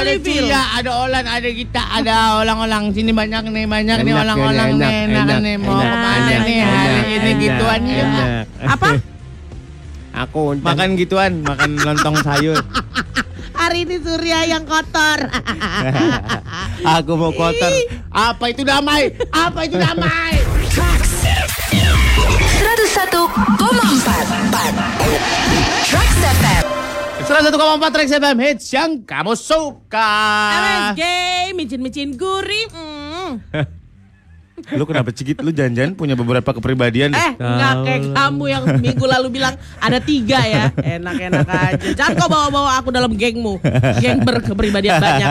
Ada. Cia, ada Olan, ada kita, ada orang-orang sini banyak nih, banyak nih Enak, orang-orang enak, nih, enak, enak, nih mau enak, ke mana enak, nih enak, hari ini enak, gituan ya. enak. Apa? Aku Makan gituan, makan lontong sayur. Hari ini Surya yang kotor. Aku mau kotor. Apa itu damai? Apa itu damai? 101,4 Trax FM 101,4 Trax FM hits yang kamu suka. MSG, micin-micin gurih. Mm. Lu kenapa cigit? Lu jangan-jangan punya beberapa kepribadian. Eh, nggak kayak kamu yang minggu lalu bilang ada tiga ya. Enak-enak aja. Jangan kau bawa-bawa aku dalam gengmu. Geng berkepribadian banyak.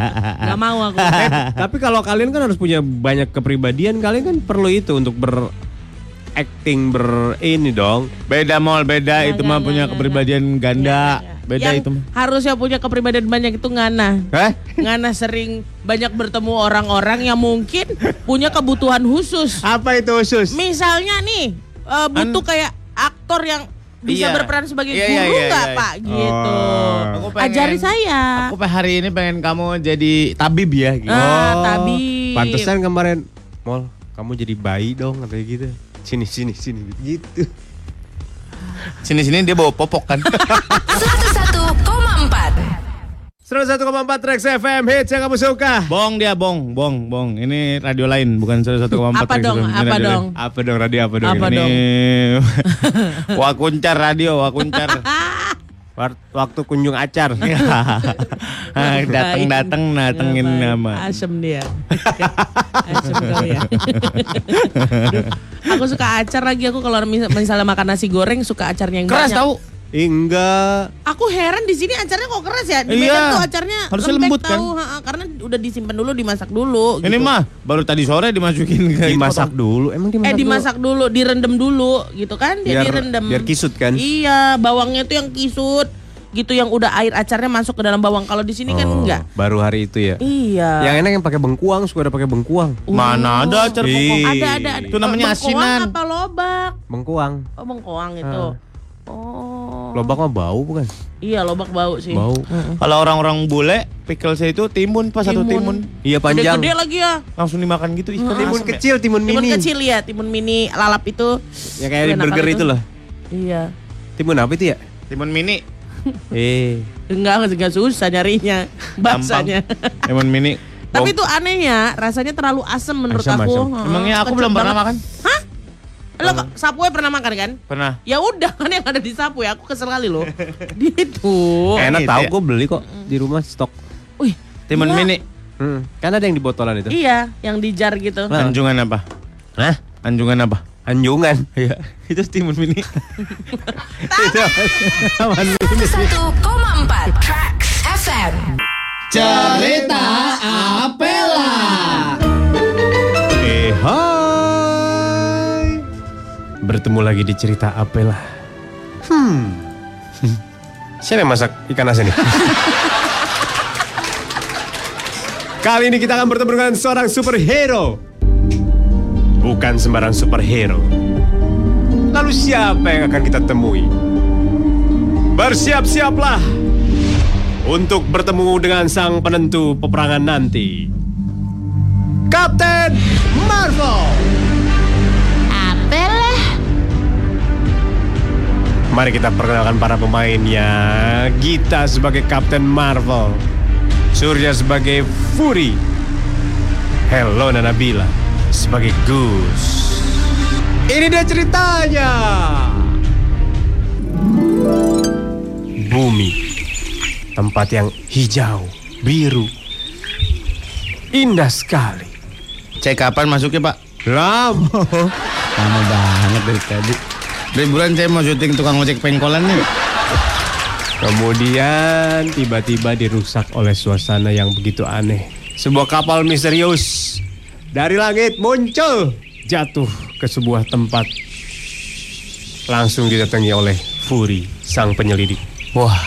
Gak mau aku. Eh, tapi kalau kalian kan harus punya banyak kepribadian, kalian kan perlu itu untuk ber acting ber ini dong. Beda mall, beda Nggak, itu nggak, mah nggak, punya kepribadian ganda. Beda Yang itu mah. Harusnya punya kepribadian banyak itu Ngana. Hah? Ngana sering banyak bertemu orang-orang yang mungkin punya kebutuhan khusus. Apa itu khusus? Misalnya nih eh, butuh kayak aktor yang bisa Iya. berperan sebagai Iya, guru iya, iya, nggak iya. Pak? Gitu. Oh. Aku pengen- Ajari saya. Aku pe- hari ini pengen kamu jadi tabib ya gitu. Ah, tabib. Pantesan kemarin Mol, kamu jadi bayi dong katanya gitu. Sini sini sini gitu. Sini-sini dia bawa popok kan. 101,4 101,4 Trax FM hits yang kamu suka. bong dia, bong, bong, bong. Ini radio lain bukan 101,4 Apa Trax dong, FM. Ini apa radio dong? lain. Apa dong radio apa dong? Apa ini? dong? Ini Wakuncar radio, Wakuncar. Waktu kunjung acar. Ah, Datang-datang datengin nama. Asem dia. Asem kau ya. Aduh, aku suka acar lagi aku kalau mis- misalnya makan nasi goreng suka acarnya yang Keras banyak. tahu. Enggak. Aku heran di sini acarnya kok keras ya. Di Iya. Medan tuh acarnya Harusnya lembut, kan? tahu, ha-ha, karena udah disimpan dulu, dimasak dulu. Ini gitu. mah baru tadi sore dimasukin ke Dimasak dulu. Emang dimasak Eh dimasak dulu, direndam dulu gitu kan? Dia Biar- direndam. biar kisut kan? Iya, bawangnya tuh yang kisut. Gitu yang udah air acarnya masuk ke dalam bawang. Kalau di sini kan Oh, enggak. Baru hari itu ya. Iya. Yang enak yang pakai bengkuang, suka ada pakai bengkuang. Mana ada acar pokok. ada ada. ada. Itu namanya Bengkoang asinan. apa lobak? Bengkuang. Oh bengkoang itu. Oh. Lobak mah bau bukan? Iya lobak bau sih. Bau. Kalau orang-orang bule, pickle saya itu timun pas satu Timun. timun. Iya panjang. Gede lagi ya. Langsung dimakan gitu. Ih, Timun asem kecil, timun Timun mini. kecil ya, timun mini lalap itu. Ya kayak di burger itu loh. Iya. Timun apa itu ya? Timun mini. Eh. Enggak, enggak susah nyarinya. Bahasanya. Timun mini. Tapi itu anehnya, rasanya terlalu asam menurut Asam, aku. asam. Emangnya aku kecut belum pernah banget. makan? Hah? Lo kok Sapue pernah makan kan? Pernah. Ya udah kan yang ada di Sapue, aku kesel kali loh. Gitu. Enak gitu tahu ya? gue beli kok di rumah stok. Wih, Timun mini. Hmm. Kan ada yang di botolan itu. Iya, yang di jar gitu. Anjungan apa? Hah? Anjungan apa? Anjungan. Iya. Itu timun mini. 101,4 Trax FM Cerita Apela. Eh hai. Bertemu lagi di cerita Apela. Hmm. Siapa yang masak ikan asin ini? Kali ini kita akan bertemu dengan seorang superhero. Bukan sembarang superhero. Lalu siapa yang akan kita temui? Bersiap-siaplah untuk bertemu dengan sang penentu peperangan nanti. Kapten Marvel. Mari kita perkenalkan para pemainnya. Gita sebagai Kapten Marvel. Surya sebagai Fury. Hello Nabila sebagai Goose. Ini dia ceritanya. Bumi. Tempat yang hijau, biru. Indah sekali. Cek kapan masuknya, Pak? Lama. Lama banget dari tadi. Dari bulan saya mau syuting tukang ojek pengkolan nih. Kemudian tiba-tiba dirusak oleh suasana yang begitu aneh. Sebuah kapal misterius dari langit muncul jatuh ke sebuah tempat. Langsung didatangi oleh Fury, sang penyelidik. Wah,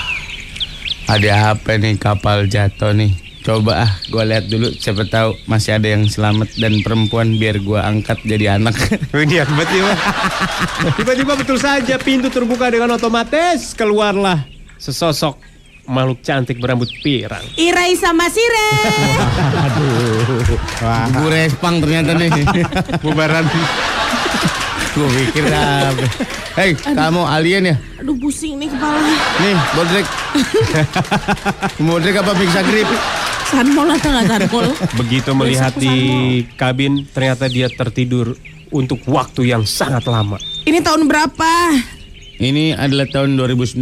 ada apa nih kapal jatuh nih? Coba ah, gue lihat dulu. Siapa tahu masih ada yang selamat dan perempuan biar gue angkat jadi anak. Ini tiba-tiba. Tiba-tiba betul saja pintu terbuka dengan otomatis keluarlah sesosok makhluk cantik berambut pirang. Irai sama Sire. Wah. Gue respang ternyata nih. Bubaran. Gue pikir apa. Hei, kamu alien ya? Aduh pusing nih kepala. Nih, Bodrek. Bodrek apa bisa grip? Sanmol atau nggak sanmol? Begitu melihat di kabin, ternyata dia tertidur untuk waktu yang sangat lama. Ini tahun berapa? Ini adalah tahun 2019.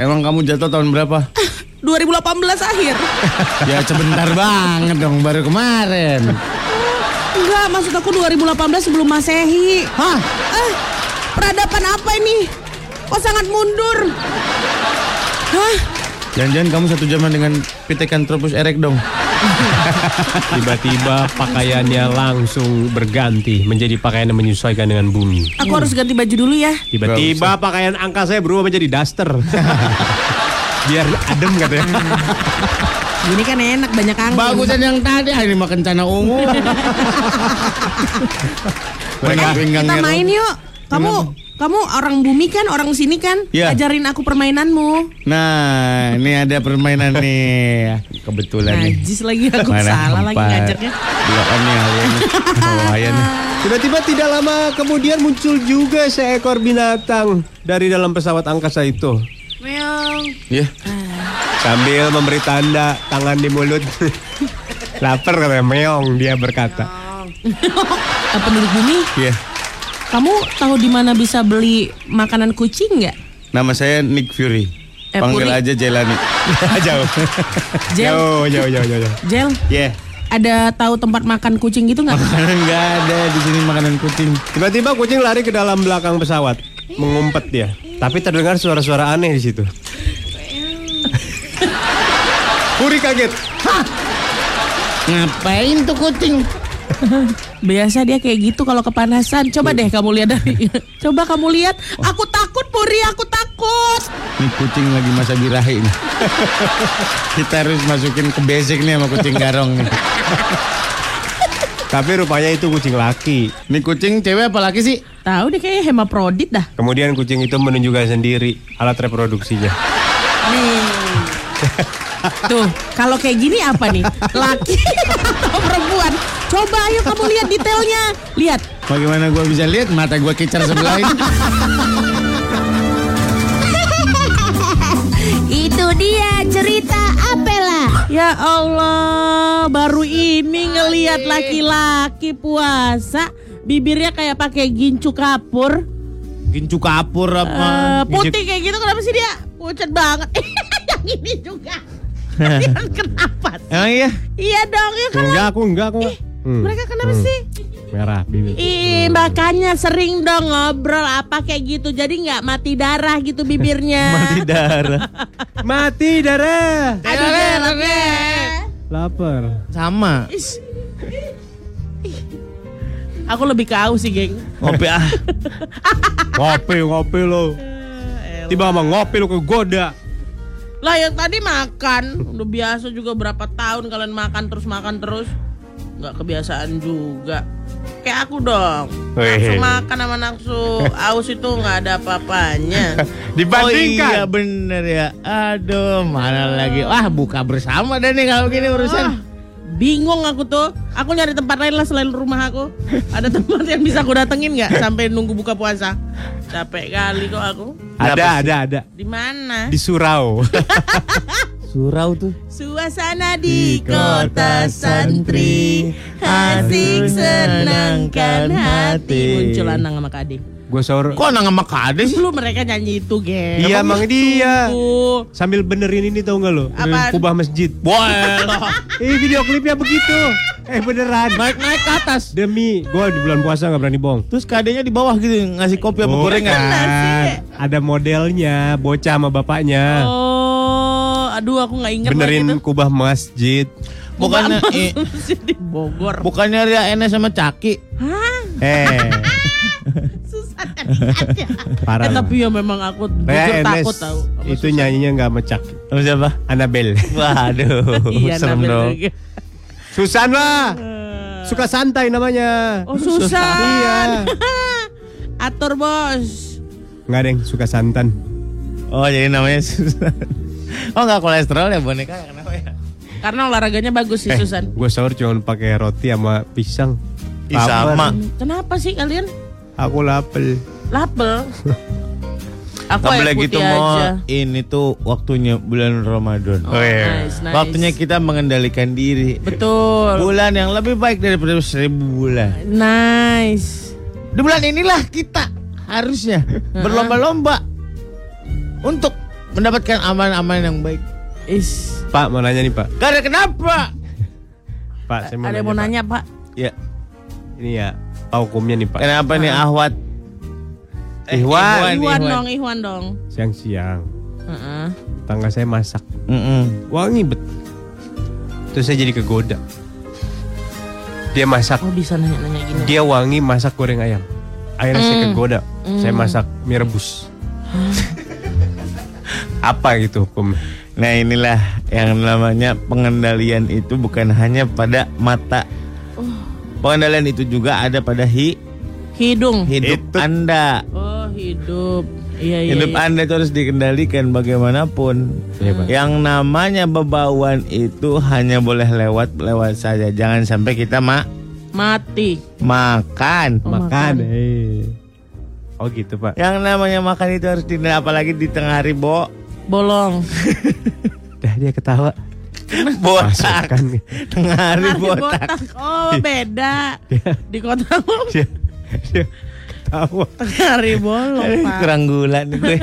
Emang kamu jatuh tahun berapa? 2018 akhir. ya sebentar banget dong, baru kemarin. Enggak, maksud aku 2018 sebelum Masehi. Hah? Eh, peradaban apa ini? Kok sangat mundur? Hah? Jangan-jangan kamu satu zaman dengan Pithecanthropus erect dong. Tiba-tiba pakaiannya langsung berganti menjadi pakaian yang menyesuaikan dengan bumi. Aku harus ganti baju dulu ya. Tiba-tiba pakaian angka saya berubah menjadi daster. Biar adem katanya. Gini kan enak banyak angin. Bagusan yang tadi, ah, ini makan cana ungu. Pinggangnya, kita main yuk. Kamu kamu orang bumi kan, orang sini kan? Iya. Ajarin aku permainanmu. Nah, ini ada permainan nih. Kebetulan nih. Najis lagi aku salah lagi empat. ngajaknya. Nih alien. Lumayan nih. Tiba-tiba tidak lama kemudian muncul juga seekor binatang dari dalam pesawat angkasa itu. Meong. Iya. Sambil memberi tanda tangan di mulut. Lapar katanya meong dia berkata. Eh, penduduk bumi, Iya. Kamu tahu di mana bisa beli makanan kucing nggak? Nama saya Nick Fury. Eh, Panggil Puri. aja Jelani. jauh. Jel, Jauh, jauh, jauh, jauh. Jel, Iya. ada tahu tempat makan kucing gitu nggak? Makanan nggak ada di sini makanan kucing. Tiba-tiba kucing lari ke dalam belakang pesawat, mengumpet dia. Tapi terdengar suara-suara aneh di situ. Puri kaget. Ngapain tuh kucing? Biasa dia kayak gitu kalau kepanasan. Coba deh kamu lihat dari. Coba kamu lihat. Aku takut Puri, aku takut. Nih kucing lagi masa birahi nih. Kita harus masukin ke basic nih sama kucing garong nih. Tapi rupanya itu kucing laki. Nih kucing cewek apa laki sih? Tahu deh kayaknya hemaprodit dah. Kemudian kucing itu menunjukkan sendiri alat reproduksinya. Nih. Tuh, kalau kayak gini apa nih? Laki atau perempuan? Coba ayo kamu lihat detailnya. Lihat. Bagaimana gua bisa lihat mata gua kicar sebelah ini? Itu dia cerita Apela. Ya Allah, baru ini ngelihat laki-laki puasa bibirnya kayak pakai gincu kapur. Gincu kapur Eh, apa? putih kayak gitu kenapa sih dia? Pucat banget. Yang ini juga. Kalian kenapa sih? Emang iya? Iya dong, ya kan. Enggak, aku enggak kok. Hmm, Mereka kenapa sih? merah bibir. Ih, makanya sering dong ngobrol apa kayak gitu. Jadi nggak mati darah gitu bibirnya. Mati darah. Mati darah. Aduh, deh. Lapar. Sama. Aku lebih ke aus sih, geng. Ngopi ah. Ngopi, ngopi lo. Tiba sama ngopi lo kegoda. Lah yang tadi makan, udah biasa juga berapa tahun kalian makan terus makan terus. Nggak kebiasaan juga. Kayak aku dong. Nafsu makan sama nafsu aus itu nggak ada apa-apanya. Oh iya Dibandingkan. bener ya. Aduh, mana lagi? Wah, buka bersama deh nih kalau gini urusan. Ah, bingung aku tuh. Aku nyari tempat lain lah selain rumah aku. Ada tempat yang bisa aku datengin nggak sampai nunggu buka puasa? Capek kali kok aku. Ada, ada, ada. Di mana? Di surau. Surau tuh. Suasana di kota santri Asik senangkan hati Muncul Anang sama Kade Gue sahur. Kok nang sama kades? Dulu mereka nyanyi itu, geng Iya, emang dia. Sungguh. Sambil benerin ini tau gak lo? Apaan? Kubah masjid. Boleh. Eh video klipnya begitu. Eh beneran. Naik naik ke atas. Demi gue di bulan puasa nggak berani bohong. Terus kadenya di bawah gitu ngasih kopi sama gorengan. Ada modelnya, bocah sama bapaknya. Oh, aduh aku nggak inget benerin lagi tuh. kubah masjid. Bukannya i- di Bogor bukannya Ria Enes sama Caki. Hah? Eh, Susah tadi parah. eh, Tapi ya memang aku jujur takut tahu itu susah. nyanyinya nggak mecak. Sama siapa? Anabel. Waduh, Iya, serem dong. Susan lah. Suka santai namanya. Oh Susan Iya. Atur bos Nggak deng, suka santan. Oh, jadi namanya Susan. Oh nggak kolesterol ya boneka kenapa ya? Karena olahraganya bagus sih Susan. Gue sahur cuma pakai roti sama pisang. Ih, sama. Kenapa sih kalian Aku lapel. lapel? Aku air boleh gitu mau ini tuh waktunya bulan Ramadan. Oh, nice, nice. Waktunya kita mengendalikan diri. Betul. Bulan yang lebih baik daripada seribu bulan. Nice. Di bulan inilah kita harusnya berlomba-lomba untuk mendapatkan aman-aman yang baik. Is. Pak mau nanya nih Pak. Karena kenapa? Pak saya mau Ada nanya, mau Pak. nanya Pak? Ya, Ini ya Pak hukumnya nih Pak. kenapa nih Ahwat? Eh, Ihwan. Iwan dong, Iwan dong. Siang-siang Heeh. tangga saya masak Mm-mm. wangi bet. Terus saya jadi kegoda. Dia masak, Oh bisa nanya-nanya gini. dia wangi masak goreng ayam. Akhirnya saya kegoda. Saya masak mie rebus. Apa gitu hukum? Nah inilah yang namanya pengendalian itu bukan hanya pada mata. Pengendalian itu juga ada pada hi, Hidung. hidup Itu. Anda. Oh hidup. Iya iya. Hidup iya. Anda itu harus dikendalikan bagaimanapun. Iya, Pak. Yang namanya bebauan itu hanya boleh lewat-lewat saja. Jangan sampai kita mak Mati. makan. Oh, Makan. makan. Eh. Oh gitu Pak. Yang namanya makan itu harus dihindari apalagi di tengah hari, Bo. Bolong. Dah dia ketawa. Botak. Masukkan. Tengah hari Hari botak. Oh beda. Di kota dia, dia ketawa. hari bolong Pak. Kurang gula nih gue.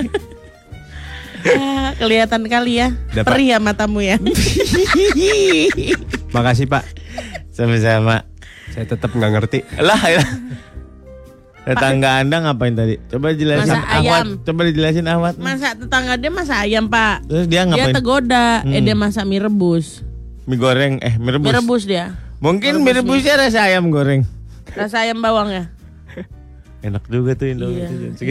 Ah, kelihatan kali ya. Udah, Pak. Perih ya matamu ya. Makasih Pak. Sama-sama. Saya tetap nggak ngerti. Lah, ya. Tetangga Anda ngapain tadi? Coba jelasin Masak Ahwat. ayam. Coba dijelasin Ahwat. Masa tetangga dia masak ayam pak. Terus dia Dia ngapain? tergoda. Eh Hmm. dia masak mie rebus. Mie goreng, eh mie rebus. Mie rebus dia. Mungkin mie Rebus rebusnya rasa ayam goreng. Rasa ayam bawang ya. Enak juga tuh Indomie. Iya. itu.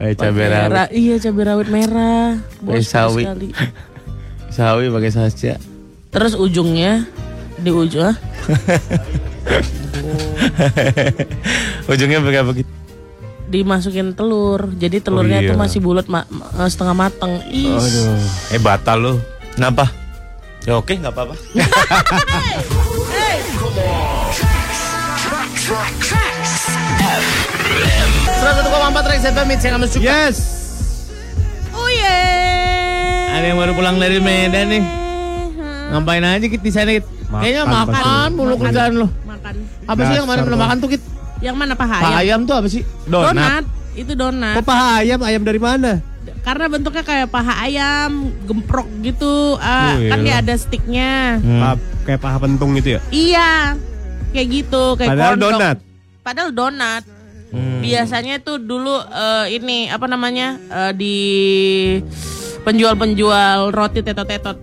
Eh cabai rawit. ra- Iya cabai rawit merah. Pakai sawi. sekali. Sawi pakai saja. Terus ujungnya di ujung ah, Ujungnya pakai begitu. dimasukin telur. Jadi telurnya Oh, iya. tuh masih bulat ma- ma- setengah mateng. Ih. Aduh. Eh batal lu. Kenapa? Ya oke, nggak apa-apa. Rex FM yang kamu suka. Yes. Oh yeah. Ada yang baru pulang dari Medan nih. Ngapain aja Kit di sana Kayaknya makan mulu kerjaan lo. Makan. Apa sih yang kemarin belum makan tuh Kit? Yang mana paha ayam? ayam tuh apa sih? Donat. Donat. Itu donat. Kok paha ayam? Ayam dari mana? Karena bentuknya kayak paha ayam, gemprok gitu. Ah, Oh, kan dia ada sticknya. Hmm. Pa- kayak paha pentung gitu ya? Iya. Kayak gitu, kayak Padahal kondok. donat. Padahal donat. Hmm. Biasanya tuh dulu eh, ini apa namanya? eh, di penjual-penjual roti tetot-tetot.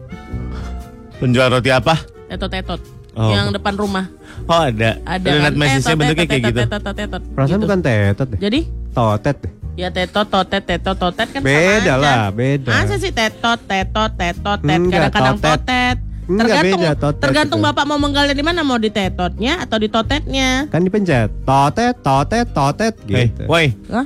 Penjual roti apa? Tetot-tetot. Oh. Yang depan rumah. Oh ada. Ada Donat kan? mesisnya Tetot, bentuknya tetot, kayak gitu. tetot, tetot, tetot, Perasaan gitu. bukan tetot deh. Jadi Totet deh. ya tetot, totet, tetot, totet kan sama Beda lah, beda. Masa sih tetot, tetot, tetot, tet, Enggak, kadang-kadang totet. Tergantung, beda, totet tergantung itu. bapak mau menggali di mana, mau di tetotnya atau di totetnya. Kan dipencet. Totet, totet, totet Eh, gitu. woi. Hah?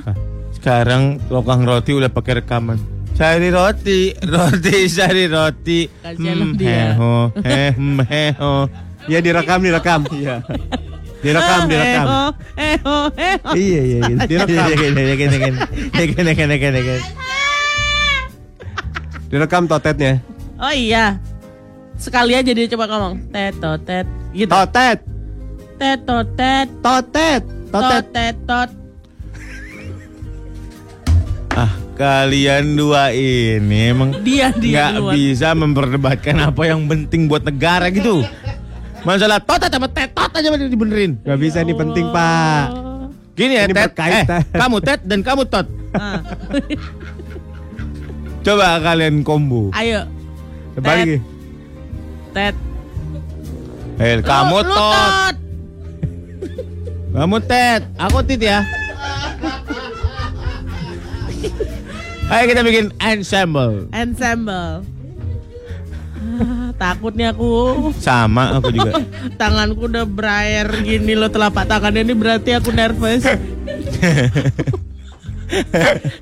Sekarang tukang roti udah pakai rekaman. Cari roti, roti, cari roti. Kasihan Hmm, dia. heho, eh, hmm, heho. Iya direkam, direkam. Iya. Direkam, direkam. Eh, oh, eh, oh. Iya, iya. Direkam. Iya, gini. Direkam totetnya. Oh iya. Sekali aja dia coba ngomong tetotet gitu. Totet, Tetotet, totet, totet. totetot. Ah, kalian dua ini emang Dia dia nggak bisa memperdebatkan apa yang penting buat negara gitu. Masalah totot sama tetot aja dibenerin. Gak bisa ini penting pak. Gini ya, Ini Tet. Eh, kamu Tet dan kamu Tot. Ah, Coba kalian combo. ayo, Balik lagi. tet. Eh, kamu Lu- lu Tot. Kamu Tet. Aku Tit ya. Ayo kita bikin ensemble. Ensemble. Ah, takut nih aku. Sama aku juga. Tanganku udah berair gini loh telapak tangannya ini berarti aku nervous.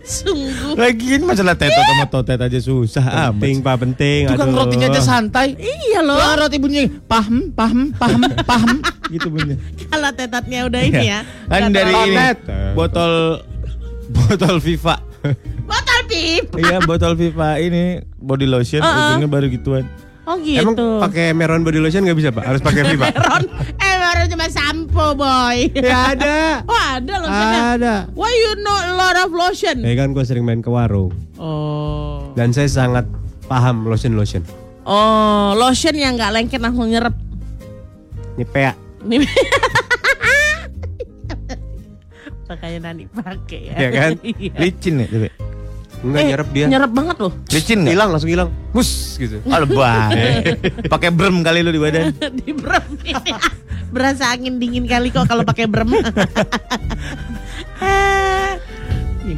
Sungguh. Lagian masalah tetot sama totet aja susah Penting pak penting. Tukang aduh. rotinya aja santai. Iya loh. Tukang roti bunyi paham, paham, paham, paham gitu bunyi. Kalau tetatnya udah ini ya. Kan dari ini botol botol Viva. Botol pip. Iya, botol Viva ini body lotion Uh-uh. ujungnya baru gituan. Oh gitu. Emang pakai Meron body lotion nggak bisa pak? Harus pakai Viva. Meron. Eh baru cuma sampo boy. ya ada. Oh ada lotionnya. Ada. Why you know a lot of lotion? Ya kan gue sering main ke warung Oh. dan saya sangat paham lotion lotion. Oh, lotion yang nggak lengket langsung nyerep. Nivea. Nih. Makanya Nani pakai ya. Iya kan? Iya. Licin ya, tapi. Enggak Eh, nyerap dia. Nyerep banget loh. Licin? Hilang langsung hilang. Mus gitu. Alba. Pakai brem kali lu di badan. Di brem. Berasa angin dingin kali kok kalau pakai brem.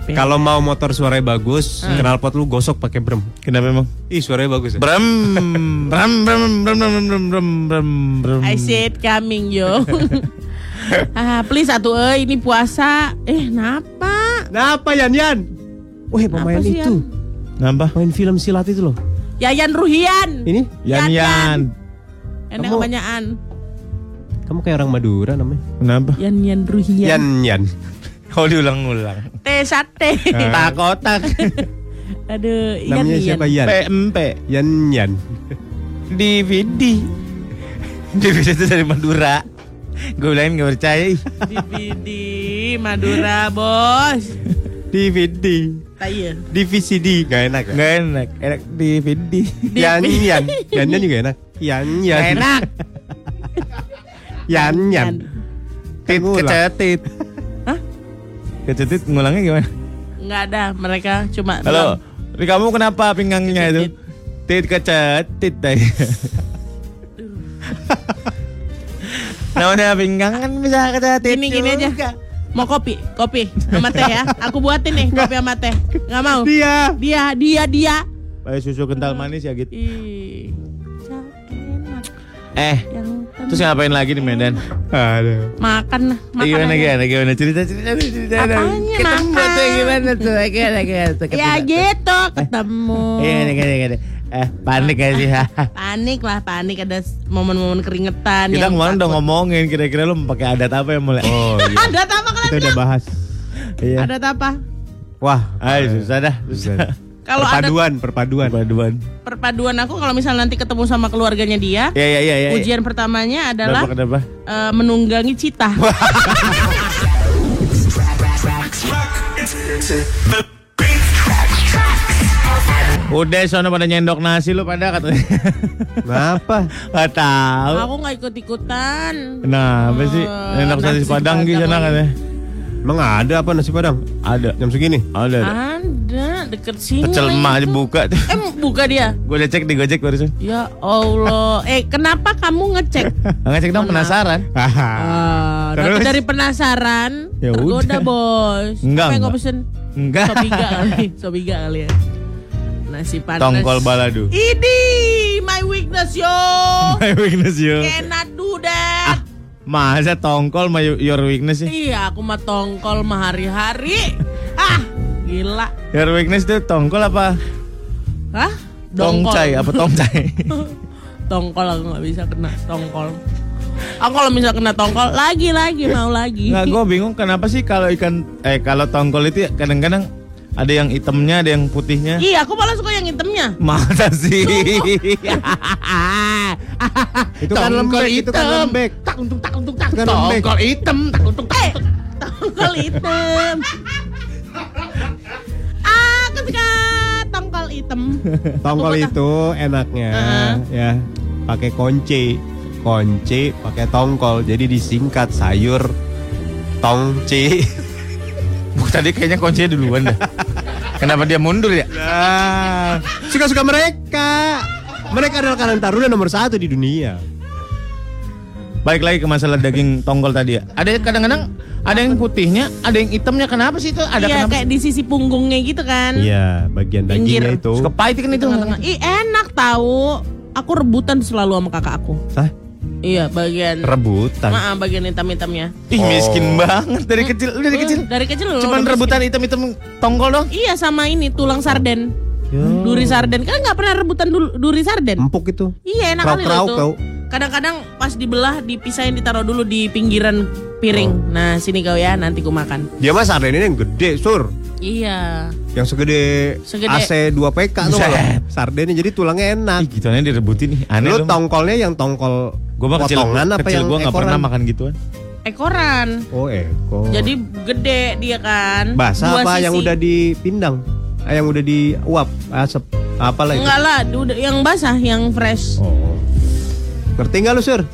Kalau mau motor suaranya bagus, Hmm. knalpot lu gosok pakai brem. Kenapa emang? Ih suaranya bagus ya. Brem, brem, brem, brem, brem, brem, brem, brem, brem. I see it coming yo. ah, please satu eh ini puasa. Eh, napa? Kenapa Yan Yan? Wah pemain Apa sih, itu. Nambah? Main film silat itu loh. Yayan Ruhian. Ini Yan Yan, Yan. Enak Kamu- kebanyakan. kamu kayak orang Madura namanya. Kenapa? Yan Yan Ruhian. Yan Yan. Kau diulang-ulang. Teh sate. Tak kotak. Aduh, Yan Namanya Yan. siapa Yan? PMP. Yan Yan. DVD. DVD itu dari Madura. Gue bilangin gak percaya. ih. DVD Madura, Bos. DVD. Tayo. DVCD gak enak ya? Gak enak. Enak DVD. Yan Yan. Yan Yan juga enak. Yan Yan. Gak enak. Yan Yan. Tit kecetit. Hah? Kecetit ngulangnya gimana? Enggak ada, mereka cuma Halo. Di kamu kenapa pinggangnya itu? Tit kecetit tadi. Namanya pinggang kan bisa kecetit. Gini gini aja. Mau kopi? Kopi sama teh ya. Aku buatin nih kopi sama teh. Nggak mau. Dia. Dia, dia, dia. Pakai susu kental manis ya gitu. Ih, cak, enak. Eh, Yang terus ngapain lagi di Medan? Aduh. makan, makan gimana aja. gimana gimana cerita cerita cerita. Apanya Ketemu makan? tuh gimana tuh? Gimana gimana tuh? Ya gitu ketemu. Iya gimana gimana gimana. Eh panik gak sih? Panik lah, panik ada momen-momen keringetan. Kita kemarin udah ngomongin kira-kira lu pakai adat apa yang mulai? Oh iya. Ada apa kalian Kita udah bahas. Iya. Ada apa? Wah. Ayo susah dah. Susah. Kalau ada perpaduan, perpaduan. Paduan. perpaduan aku kalau misalnya nanti ketemu sama keluarganya dia, Iya iya iya. iya. ujian pertamanya adalah Kenapa kenapa? eh, menunggangi cita. Udah sono pada nyendok nasi lu pada katanya. Kenapa? Gak tahu. aku nggak ikut-ikutan. Kenapa sih? Eh, Nyendok nasi nasi padang di sana lagi. katanya. Emang ada apa nasi padang? Ada. Jam segini? Ada. ada. Ada deket sini. Pecel emak aja tuh. buka tuh. Eh buka dia. Gue udah cek di Gojek barusan. Ya Allah. Eh kenapa kamu ngecek? Ngecek dong penasaran. Ah, Terus? tapi dari penasaran Ya tergoda udah. bos. Enggak, Apa yang pesen? Enggak. Sobiga kali, sobiga kali ya. Nasi panas. Tongkol balado. Ini my weakness yo. My weakness yo. Cannot do that. Masa tongkol my your weakness sih? Iya, aku mah tongkol mah hari-hari. Ah, gila. Your weakness tuh tongkol apa? Hah? Dongkol. Tongcai apa tongcai? tongkol aku nggak bisa kena tongkol. Aku kalau misal kena tongkol lagi lagi mau lagi. Nggak, gue bingung kenapa sih kalau ikan eh kalau tongkol itu ya kadang-kadang ada yang hitamnya, ada yang putihnya. Iya, aku malah suka yang hitamnya. Masa sih? Itu kan lembek, itu kan lembek. Tak untung tak untung tak. Kan lembek. Tongkol hitam, tak untung tak Eh, tongkol hitam. Aku suka tongkol hitam. Tongkol itu enaknya Heeh. ya pakai konci. Konci pakai tongkol. Jadi disingkat sayur tongci. Bu, tadi kayaknya kuncinya duluan dah. Kenapa dia mundur ya? Nah, suka-suka mereka. Mereka adalah Karang Taruna nomor satu di dunia. Balik lagi ke masalah daging tongkol tadi ya. Ada kadang-kadang ada yang putihnya, ada yang hitamnya. Kenapa sih itu? Ada Iya, kenapa? kayak di sisi punggungnya gitu kan. Iya, bagian Pinggir. dagingnya itu. Suka pahit kan itu. Ih, enak tahu. Aku rebutan selalu sama kakak aku. Hah? Iya, bagian Rebutan. Maaf, bagian hitam-hitamnya. Ih miskin banget dari kecil dari kecil. Dari kecil lo Cuman rebutan hitam-hitam tongkol dong. Iya sama ini tulang sarden. Ya. Duri sarden. Kan nggak pernah rebutan duri sarden. Empuk itu. Iya enak kali loh itu. kau. Kadang-kadang pas dibelah, dipisahin, ditaruh dulu di pinggiran piring. Oh. Nah sini kau ya, nanti ku makan. Dia mah sarden ini yang gede, sur. Iya. Yang segede, Segede- AC 2 PK tuh. Sardennya jadi tulangnya enak. Ih gituannya direbutin nih. Aneh Lu lu. tongkolnya yang tongkol Gue mah kecil, apa kecil yang gue nggak pernah makan gituan. Ekoran. Oh, ekor. Jadi gede dia kan. basah Dua apa sisi. yang udah dipindang? Ah, yang udah diuap, asap, apalah itu? Enggak lah, yang basah, yang fresh. Oh. Ngerti nggak lu, Sur?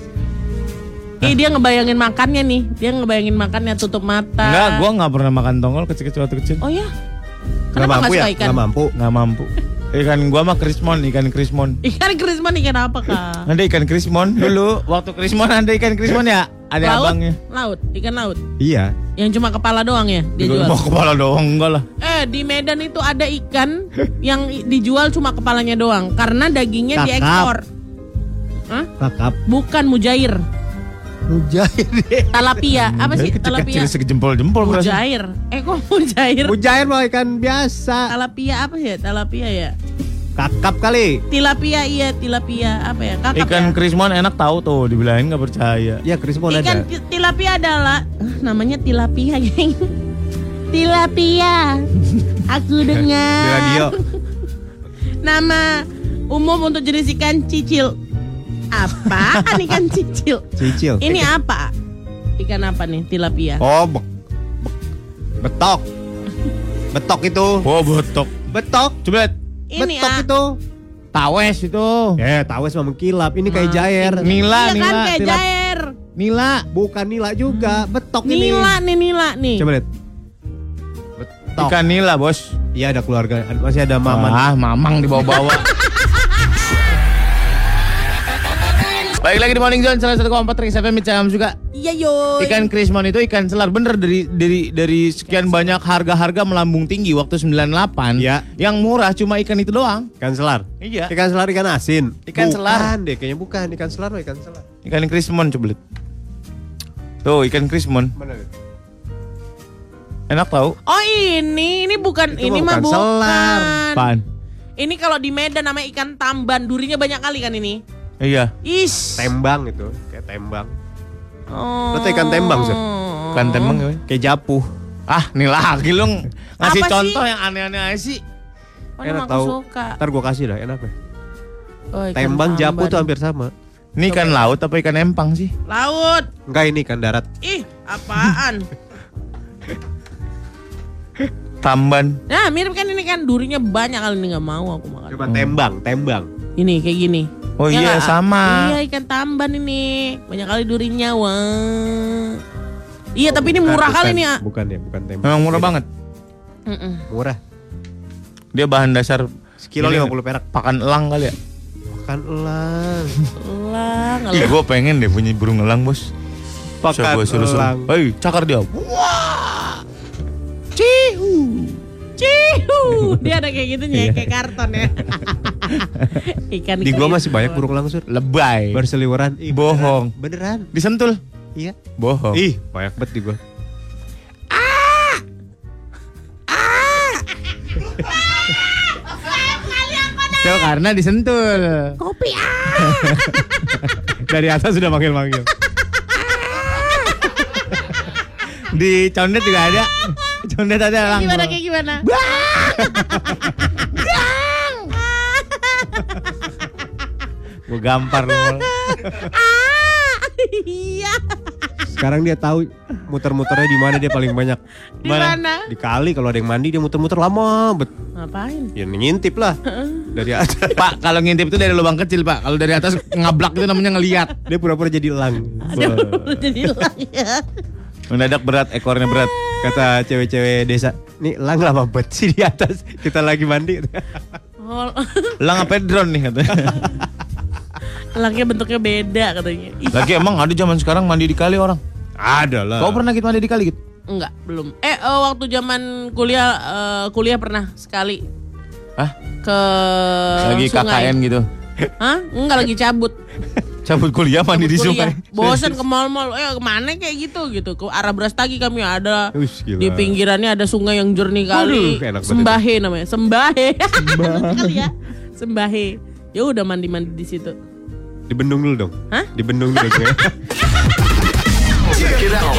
Ih dia ngebayangin makannya nih. Dia ngebayangin makannya tutup mata. Enggak, gue nggak pernah makan tongkol kecil-kecil waktu kecil. Oh ya? Nggak Kenapa mampu nggak ya? suka ikan? Nggak mampu. Nggak mampu. Ikan gua mah krismon, ikan krismon. Ikan krismon ikan apa kak? Ada ikan krismon dulu. Waktu krismon ada ikan krismon ya. Ada laut, abangnya. laut, ikan laut. Iya. Yang cuma kepala doang ya dia jual. Mau kepala doang enggak lah. Eh di Medan itu ada ikan yang dijual cuma kepalanya doang karena dagingnya Kakap. diekspor. Hah? Kakap. Bukan mujair, Mujair talapia. Apa sih Kecil-kecil talapia? segejempol-jempol berasa. Mujair. Eh kok mujair? Mujair mah ikan biasa. Talapia apa ya? Talapia ya? Kakap kali. Tilapia iya, tilapia apa ya? Kakap Ikan ya? krismon enak tahu tuh, dibilangin nggak percaya. Ya, Krismon Ikan ada. ti- tilapia adalah eh, namanya tilapia, geng. tilapia. Aku dengar. Di radio. Nama umum untuk jenis ikan cicil. Apaan ikan cicil? Cicil. Ini apa? Ikan apa nih? Tilapia. Oh, bek- betok. Betok itu. Oh, botok. Betok. Coba lihat. Ini betok ah. itu. Tawes itu. Eh, tawes mah mengkilap. Ini kayak Ah, jair. Nila, Iya kan nila, kayak tilap- jair. Nila. Bukan nila juga, betok ini. Nila nih nila nih. Coba lihat. Betok. Ikan nila, Bos. Iya ada keluarga, masih ada maman. Ah, mamang dibawa-bawa. Baik lagi di Morning Zone salah satu kompat Trax FM Cam juga. Iya yo. Ikan krismon itu ikan selar bener dari dari dari sekian banyak harga-harga melambung tinggi waktu 98. Iya. Yang murah cuma ikan itu doang. Ikan selar. Iya. Ikan selar ikan asin. Ikan selar. Bukan deh, kayaknya bukan ikan selar, ikan selar. Ikan krismon coba lihat. Tuh ikan krismon. Enak tau? Oh ini, ini bukan, Itu ini mah bukan. selar. Pan. Ini kalau di Medan namanya ikan tamban, durinya banyak kali kan ini. Iya. Is. Tembang itu, kayak tembang. Oh. Lo tau ikan tembang, Sur? Kan temeng ya. Kayak japuh. Ah, nih lagi lu ngasih Apa sih? contoh yang aneh-aneh aja sih. Oh, Enak tahu. suka. Ntar gua kasih dah, enak ya. Oh, ikan Tembang japuh tuh hampir sama. Ini ikan laut apa ikan empang sih? Laut. Enggak ini ikan darat. Ih, apaan? Tamban. nah, mirip kan ini kan durinya banyak kali ini nggak mau aku makan. Coba tembang, tembang. Ini kayak gini. Oh Ya iya sama. Iya ikan tamban ini banyak kali durinya wah. Iya tapi ini Bukan, murah kali bukan, nih ya. Bukan ya, bukan tembang. Memang murah banget. Mm-mm. Murah. Dia bahan dasar Sekilo Ini 50 perak. pakan elang kali ya. Pakan elang. Elang, Ih, elang. gue pengen deh punya burung elang, Bos. Pakan gua suruh-suruh. elang. Hei, cakar dia. Cihu. Cihu. Dia ada kayak gitunya Iya. kayak karton ya. ikan Di gua masih banyak burung elang, Sur. Lebay. Berseliweran. Ih, Bohong. Beneran. Disentul. Iya. Bohong. Ih, banyak banget di gua. Itu karena disentul. Kopi ah. Dari atas sudah manggil-manggil. Di condet juga ada. Condet ada elang. Gimana kayak gimana? Gue gampar lu. Ah, Iya. Sekarang dia tahu muter-muternya di mana dia paling banyak. Di mana? Di kali kalau ada yang mandi dia muter-muter lama bet. Ngapain? Ya ngintip lah. Dari atas. Pak, kalau ngintip itu dari lubang kecil, Pak. Kalau dari atas ngablak itu namanya ngeliat. Dia pura-pura jadi elang. Jadi elang ya. Mendadak berat, ekornya berat. Kata cewek-cewek desa, nih elang lama bet sih di atas. Kita lagi mandi. Oh, Elang apa drone nih katanya. elangnya bentuknya beda katanya. Lagi emang ada zaman sekarang mandi di kali orang. Ada lah. Kau pernah gitu mandi di kali gitu? enggak, belum. Eh, eh, waktu zaman kuliah eh, kuliah pernah sekali Hah? ke Lagi sungai. KKN gitu. Hah? Enggak lagi cabut. Cabut kuliah mandi di sungai. Bosen ke mall-mall, eh ke mana kayak gitu gitu. Ke arah Brastagi kami ada. Gila. Di pinggirannya ada sungai yang jernih kali. Banget Sembahe namanya. Sembahe. Ya. Sembahe. Ya udah mandi-mandi di situ. Dibendung dulu dong. Hah? Dibendung dulu gue.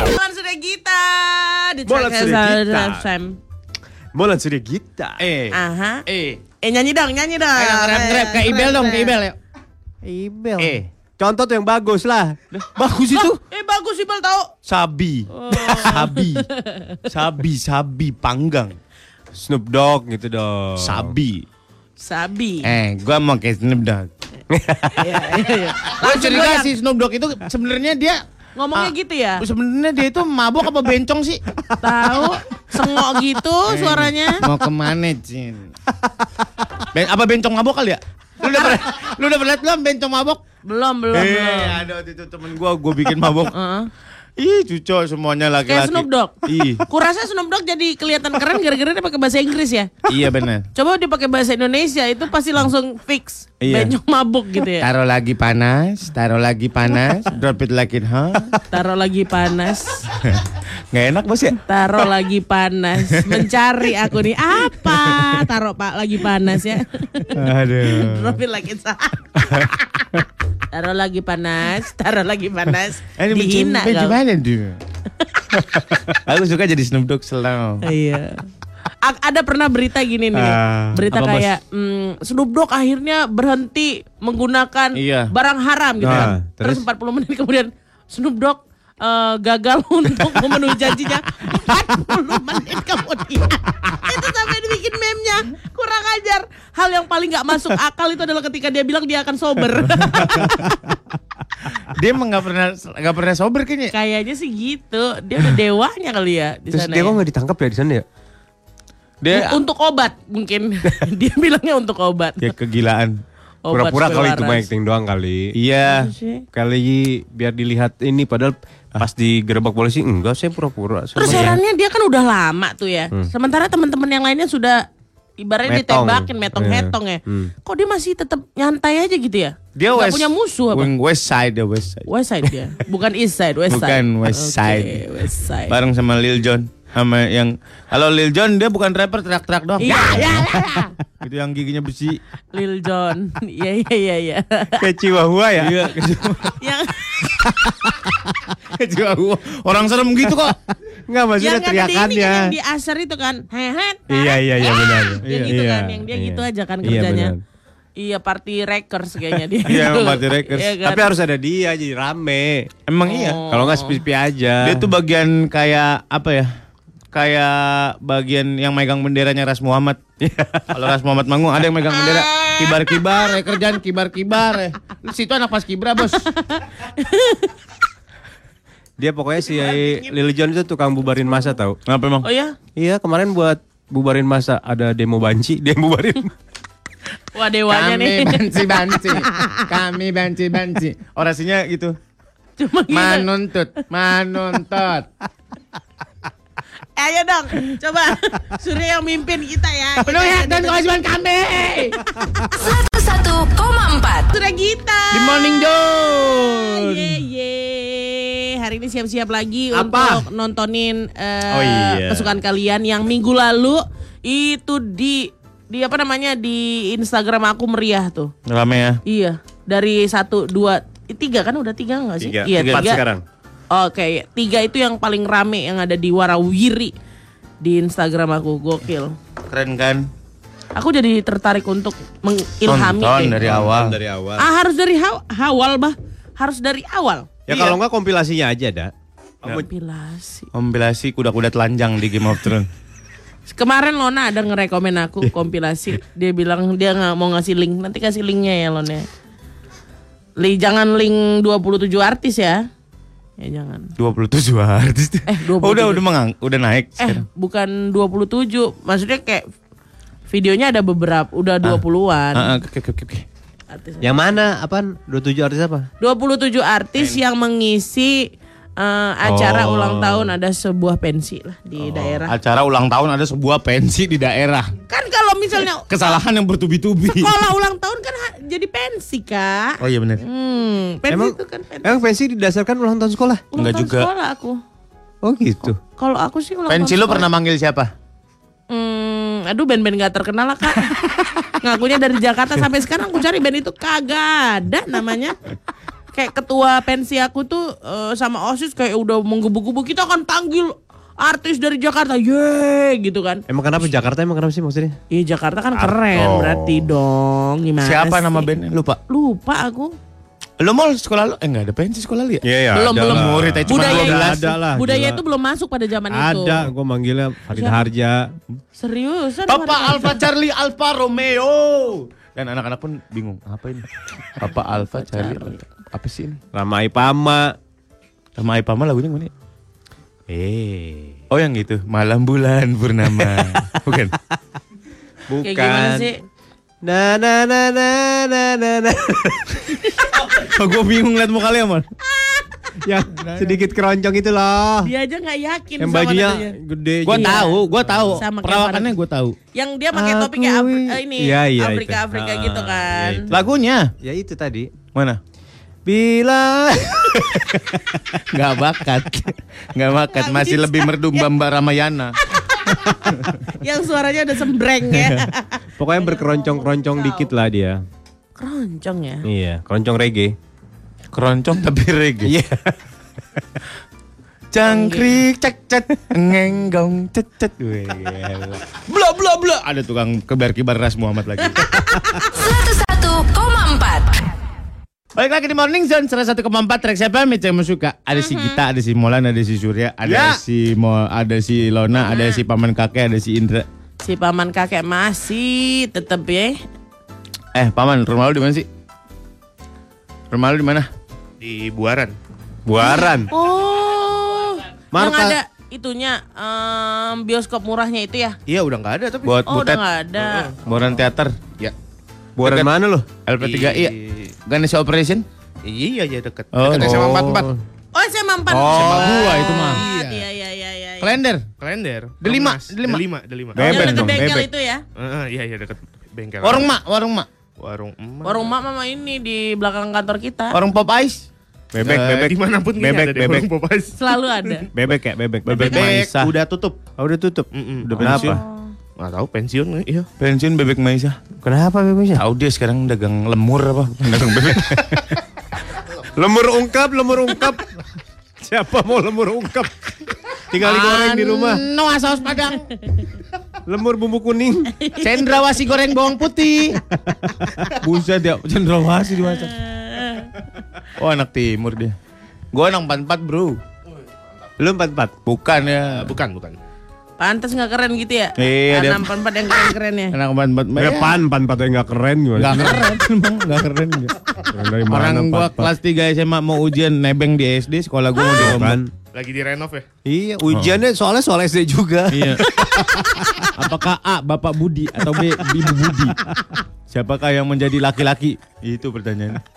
Bulan sudah kita di Bulan sudah kita. Molan sudah kita. Eh. Aha. Eh. Eh nyanyi dong, nyanyi dong. Ayo nge-rap, nge-rap. Kayak Ibel dong, kayak Ibel ya. Ibel. Eh, contoh tuh yang bagus lah. Bagus itu. Eh bagus Ibel tahu. Sabi. Sabi. Sabi, sabi panggang. Snoop Dogg gitu dong. Sabi. Sabi. Eh, gua mau kayak Snoop Dogg. Iya, iya, iya. Gua curiga si Snoop Dogg itu sebenarnya dia Ngomongnya Ah. gitu ya? sebenarnya dia itu mabok apa bencong sih? Tahu? Sengok gitu suaranya. Mau ke mana, Cin? Ben, apa bencong mabok kali ya? Lu udah pernah, lu udah pernah belum bencong mabok? Belum, belum, belum. Eh, ada waktu itu temen gua, gua bikin mabok. Heeh. Ih, cuco semuanya laki-laki. Kayak Snoop Dogg. Ih, Kurasa Snoop Dogg jadi kelihatan keren gara-gara dia pakai bahasa Inggris ya. iya benar. Coba dia pakai bahasa Indonesia itu pasti langsung fix. Iya. Bencong mabuk gitu ya. Taruh lagi panas, taruh lagi panas, drop it like it hot. Taruh lagi panas. Nggak enak bos ya? Taruh lagi panas. Mencari aku nih apa? Taruh Pak lagi panas ya. Aduh. Drop it like it's hot. Taruh lagi panas, taruh lagi panas. Eh, Ini Dihina kau. mana tuh? Aku suka jadi Snoop Dogg selalu. Iya. A- ada pernah berita gini nih, Ah, berita apa, kayak mm, Snoop Dogg akhirnya berhenti menggunakan Iya. barang haram gitu kan. Terus terus? 40 menit kemudian Snoop Dogg eh, gagal untuk memenuhi janjinya 40 menit kemudian. itu sampai dibikin meme-nya. Kurang ajar. Hal yang paling nggak masuk akal itu adalah ketika dia bilang dia akan sober. Dia emang nggak pernah nggak pernah sober kayaknya. Kayaknya sih gitu. Dia udah dewanya kali ya di Terus sana. dia ya. kok nggak ditangkap ya di sana ya? Dia untuk obat mungkin dia bilangnya untuk obat ya kegilaan. Pura-pura kali itu acting doang kali. Iya. sih? Kali biar dilihat ini padahal pas digerebek polisi enggak saya pura-pura. terus herannya dia kan udah lama tuh ya sementara teman-teman yang lainnya sudah ibaratnya Metong. ditembakin metong-hetong ya Hmm. kok dia masih tetap nyantai aja gitu ya Dia Nggak west, punya musuh apa West Side, dia West Side. West Side dia bukan East Side West Side Bukan West Side. West Side Bareng sama Lil Jon. Sama yang kalau Lil Jon dia bukan rapper teriak-teriak doang. iya iya iya Itu yang giginya besi. Lil Jon iya iya iya iya Kayak Chihuahua ya? Iya, yang Chihuahua. Orang serem gitu kok. Enggak maksudnya yang kan teriakannya. yang di Asher itu kan hehet Iya iya iya benar. yang gitu Iya, kan yang dia iya. gitu aja kan Iya, kerjanya benar. Iya party records kayaknya dia. Iya, gitu. party records. Iya kan? Tapi harus ada dia jadi rame. Emang iya. Oh. Kalau nggak sepi-sepi aja. Dia tuh bagian kayak apa ya? Kayak bagian yang megang benderanya Ras Muhammad. Kalau Ras Muhammad manggung ada yang megang bendera kibar-kibar, ya kerjaan kibar-kibar. Lu situ anak pas kibra, Bos. Dia pokoknya si Lil Jon itu tukang bubarin masa tau. Kenapa emang? Oh ya? Iya kemarin buat bubarin masa ada demo banci dia bubarin. Wah dewanya Kami nih. banci-banci. Kami banci-banci. Orasinya gitu. Cuma gitu. Manuntut, manuntut. Eh, ayo dong, coba Surya yang mimpin kita ya. Penuhi hak dan kewajiban kami. 101,4 Surya kita. Di Morning Zone. Ye ye. Hari ini siap-siap lagi Apa? untuk nontonin eh, Oh, iya. kesukaan kalian yang minggu lalu itu di di apa namanya di Instagram aku meriah tuh. Rame ya. Iya, dari satu dua tiga kan udah tiga nggak sih? Tiga. Iya Empat sekarang. Oke, tiga itu yang paling rame yang ada di Warawiri di Instagram aku gokil. Keren kan? Aku jadi tertarik untuk mengilhami. Nonton deh. dari awal. Dari awal. Ah harus dari haw- awal bah, harus dari awal. Ya kalau nggak kompilasinya aja dah. Kompilasi. Kompilasi kuda-kuda telanjang di Game of Thrones. Kemarin Lona ada ngerekomen aku kompilasi. Dia bilang dia nggak mau ngasih link. Nanti kasih linknya ya Lona. Li jangan link 27 artis ya. Ya jangan. 27 artis. Eh, 27. Oh, udah udah mengang, udah naik Eh, sekarang. bukan 27. Maksudnya kayak videonya ada beberapa, udah 20-an. Ah, ah, oke oke oke. Artis. Yang mana? Apaan? 27 artis apa? 27 artis yang mengisi eh, acara Oh. ulang tahun ada sebuah pensi lah di daerah. Acara ulang tahun ada sebuah pensi di daerah. Kan kalau misalnya Kesalahan yang bertubi-tubi. sekolah ulang tahun kan jadi pensi kak. Oh iya benar. Hmm, pensi Emang itu kan pensi. emang pensi didasarkan ulang tahun sekolah? Ulang enggak tahun juga. Sekolah aku. Oh gitu. Kalau aku sih ulang Pensi tahun lu sekolah. pernah manggil siapa? Hmm, aduh band-band gak terkenal lah kak. Ngakunya dari Jakarta sampai sekarang aku cari band itu kagak ada namanya. Kayak ketua pensi aku tuh eh, sama osis kayak udah menggebu-gebu kita akan panggil artis dari Jakarta, ye gitu kan. Emang kenapa Jakarta emang kenapa sih maksudnya? Iya Jakarta kan keren Oh. berarti dong. Gimana Siapa sih? nama bandnya? Lupa. Lupa aku. Lu mau sekolah lu? Eh enggak ada pensi sekolah lu ya? Iya ya. belum belum. Murid aja cuma budaya 12. Ada lah, budaya gila. itu belum masuk pada zaman itu. Ada, gue manggilnya Farid Siapa? Harja. Serius? Papa Alfa Charlie Alfa Romeo. Dan anak-anak pun bingung, apa ini? Papa Alfa Charlie Alfa. Apa sih ini? Ramai Pama. Sama Ipama lagunya mana? Eh, Oh yang gitu, Malam Bulan Purnama. Bukan. bukan. Kayak gimana sih? Na na na na na na na. Oh, gue bingung liat muka lu ya, Mon. Yang sedikit keroncong itu loh. Dia aja nggak yakin Yang sama bajunya gede. Gue Iya. tahu, gue tahu. Sama Perawakannya gue tahu. Yang dia pakai Aku topik kayak Afri- eh, ini Iya, iya, Afrika itu. Afrika Ah, gitu kan. itu. Lagunya Ya itu tadi. mana? Bila Gak bakat, gak bakat. Nggak Masih bisa. lebih merdu Mbak Ramayana. Yang suaranya udah sembreng ya. pokoknya berkeroncong-keroncong dikit lah dia. Keroncong ya. Iya, keroncong reggae. Keroncong tapi reggae. Iya. Cangkrik cek cek ngenggong cet cet. Wih, gila. Bla bla bla. Ada tukang kebar-kibar Ras Muhammad lagi. 101,4 Balik lagi di Morning Zone 101,4 Trax FM itu yang suka. Ada si Gita, ada si Molan, ada si Surya, ada Ya. si Mo, ada si Lona, ada si paman kakek, ada si Indra. Si paman kakek masih tetep ya. Eh, paman, rumah lu di mana sih? Rumah lu di mana? di Buaran. Buaran. Oh. Yang Marta. ada itunya em, bioskop murahnya itu ya. Iya udah nggak ada tapi. Buat Oh, udah butet. nggak ada. Boran Teater. Ya. Buaran Dekat. mana lo? LP3I ya? Ganesha Operation? Iya iya deket. Oh, Deket SMA 44. Oh, SMA 4. Oh. Sama gua itu mah. Iya, iya, iya, iya. iya. Kalender. Kalender. Delima. Delima. Delima, Delima. Bebek dong, bengkel bebek. itu ya. Heeh, iya iya deket bengkel. Warung Mak, warung Mak. warung emak. Warung mak mama ini di belakang kantor kita. Warung Pop Ice. Bebek, Eh, bebek. di mana pun Bebek, ada bebek. warung Popeyes. Selalu ada. Bebek ya, bebek. Bebek Bebek udah tutup. Oh, udah tutup. Mm-mm. Udah Kenapa? pensiun. Nggak tahu pensiun iya. Pensiun Bebek Maisa. Kenapa bebeknya? Tahu dia sekarang dagang lemur apa? Dagang bebek. Lemur ungkap, lemur ungkap. Siapa mau lemur ungkap? Tinggal digoreng di rumah. Noah saus padang. Lemur bumbu kuning. Cendrawasi goreng bawang putih. Buset ya, cendrawasi dimasak. Oh anak timur dia. Gua anak 44 bro. Lu empat empat. Bukan ya. Bukan bukan. Pantas nggak keren gitu ya? Iya, dia- Enam empat yang keren-keren ya. Anak 44. Ya, pan, pan, pan, yang nggak keren gimana? Gak keren, emang gak keren. Keren dari mana, Orang gua empat, empat? kelas 3 SMA mau ujian nebeng di SD, sekolah gua mau dirombak. Lagi direnov ya? Iya, ujiannya soalnya soal SD juga. Iya. Apakah A Bapak Budi atau B Ibu Budi? Siapakah yang menjadi laki-laki? Itu pertanyaannya.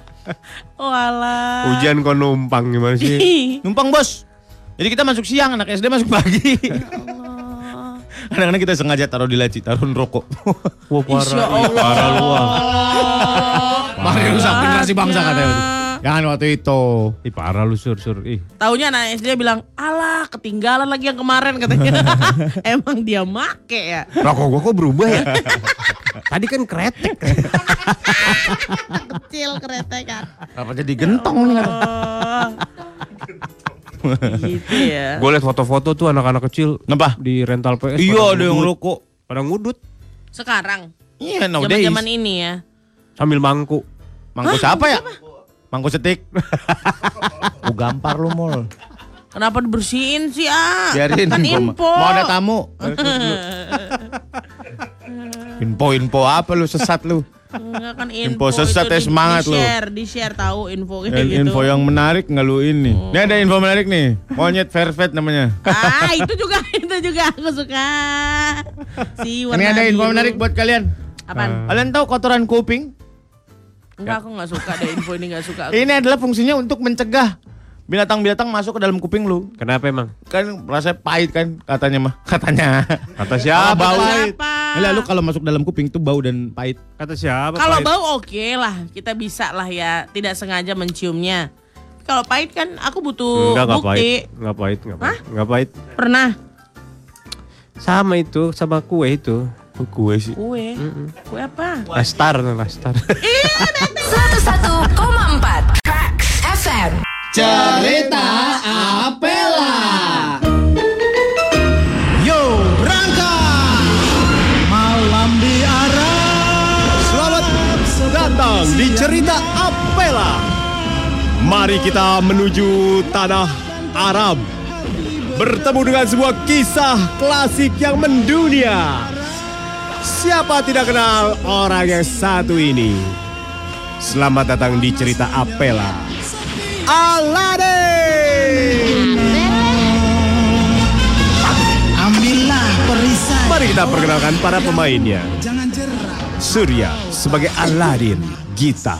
Oh alah. Ujian kok numpang gimana sih? Numpang bos. Jadi kita masuk siang, anak SD masuk pagi. Kadang-kadang kita sengaja taruh di laci, taruh rokok. Wah Insya Allah. Parah lu. Mari rusak generasi bangsa katanya. Jangan waktu itu. Ih parah lu sur sur. Ih. Taunya anak SD bilang, alah ketinggalan lagi yang kemarin katanya. Emang dia make ya. Rokok gua kok berubah ya? Tadi kan kretek. Kecil keretekan. Apa jadi gentong nih? Gitu ya. Gue liat foto-foto tuh anak-anak kecil Kenapa? di rental PS. Iya ada yang rokok. Pada ngudut Sekarang. Iya nowadays. Zaman-zaman ini ya. sambil mangku. Mangku siapa ya? Mangku setik. Gue gampar lu mol. Kenapa dibersihin sih ah? Biarin kan info. Mau ada tamu. Info-info apa lu sesat lu? Enggak kan info, Info sesat itu ya, di- semangat di lu. share, di share tahu info kayak Dan gitu. info yang menarik nggak lu ini. Ini ada info menarik nih. Monyet Vervet namanya. Ah, itu juga itu juga aku suka. Si warna Ini ada info biru. menarik buat kalian. Apaan? Kalian tahu kotoran kuping? Enggak, aku enggak suka deh info ini enggak suka. Aku. Ini adalah fungsinya untuk mencegah binatang-binatang masuk ke dalam kuping lu. Kenapa emang? Kan rasanya pahit kan katanya mah. Katanya. Kata siapa? bau. Siapa? Lalu kalau masuk dalam kuping tuh bau dan pahit. Kata siapa? Kalau pahit? bau oke lah, kita bisa lah ya tidak sengaja menciumnya. Kalau pahit kan aku butuh Enggak, enggak bukti. pahit. Enggak pahit, enggak pahit. Enggak pahit. Pernah Sama itu, sama kue itu. kue sih. kue. Kue apa? Lastar, lastar. 101,4 Tracks FM Cerita Apela. Cerita Apela. Mari kita menuju tanah Arab. Bertemu dengan sebuah kisah klasik yang mendunia. Siapa tidak kenal orang yang satu ini? Selamat datang di cerita Apela. Aladdin. Ambillah perisai. Mari kita perkenalkan para pemainnya. Jangan jerah. Surya sebagai Aladdin, Gita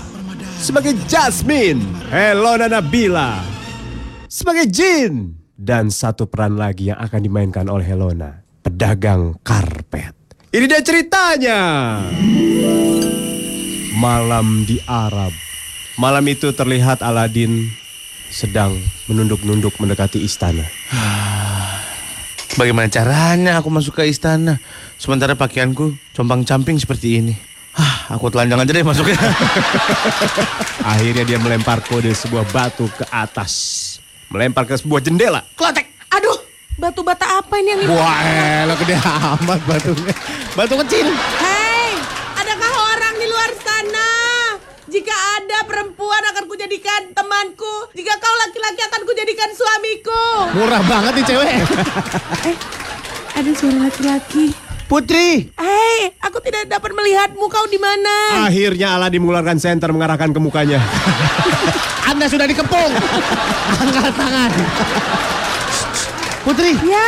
sebagai Jasmine, Helona Nabila sebagai Jin, dan satu peran lagi yang akan dimainkan oleh Helona, pedagang karpet. Ini dia ceritanya. Malam di Arab. Malam itu terlihat Aladdin sedang menunduk-nunduk mendekati istana. Bagaimana caranya aku masuk ke istana? Sementara pakaianku compang-camping seperti ini. Hah, aku telanjang aja deh masuknya. Akhirnya dia melempar kode sebuah batu ke atas. Melempar ke sebuah jendela. Klotek. Aduh, batu bata apa ini yang ini? Wah, elah gede amat batunya. Batu kecil. Hei, adakah orang di luar sana? Jika ada perempuan akan kujadikan temanku. Jika kau laki-laki akan kujadikan suamiku. Murah banget nih cewek. Ada suara laki-laki. Putri. Hei, aku tidak dapat melihatmu. Kau di mana? Akhirnya Aladdin mengeluarkan senter mengarahkan ke mukanya. Anda sudah dikepung. Angkat tangan. Putri. Ya,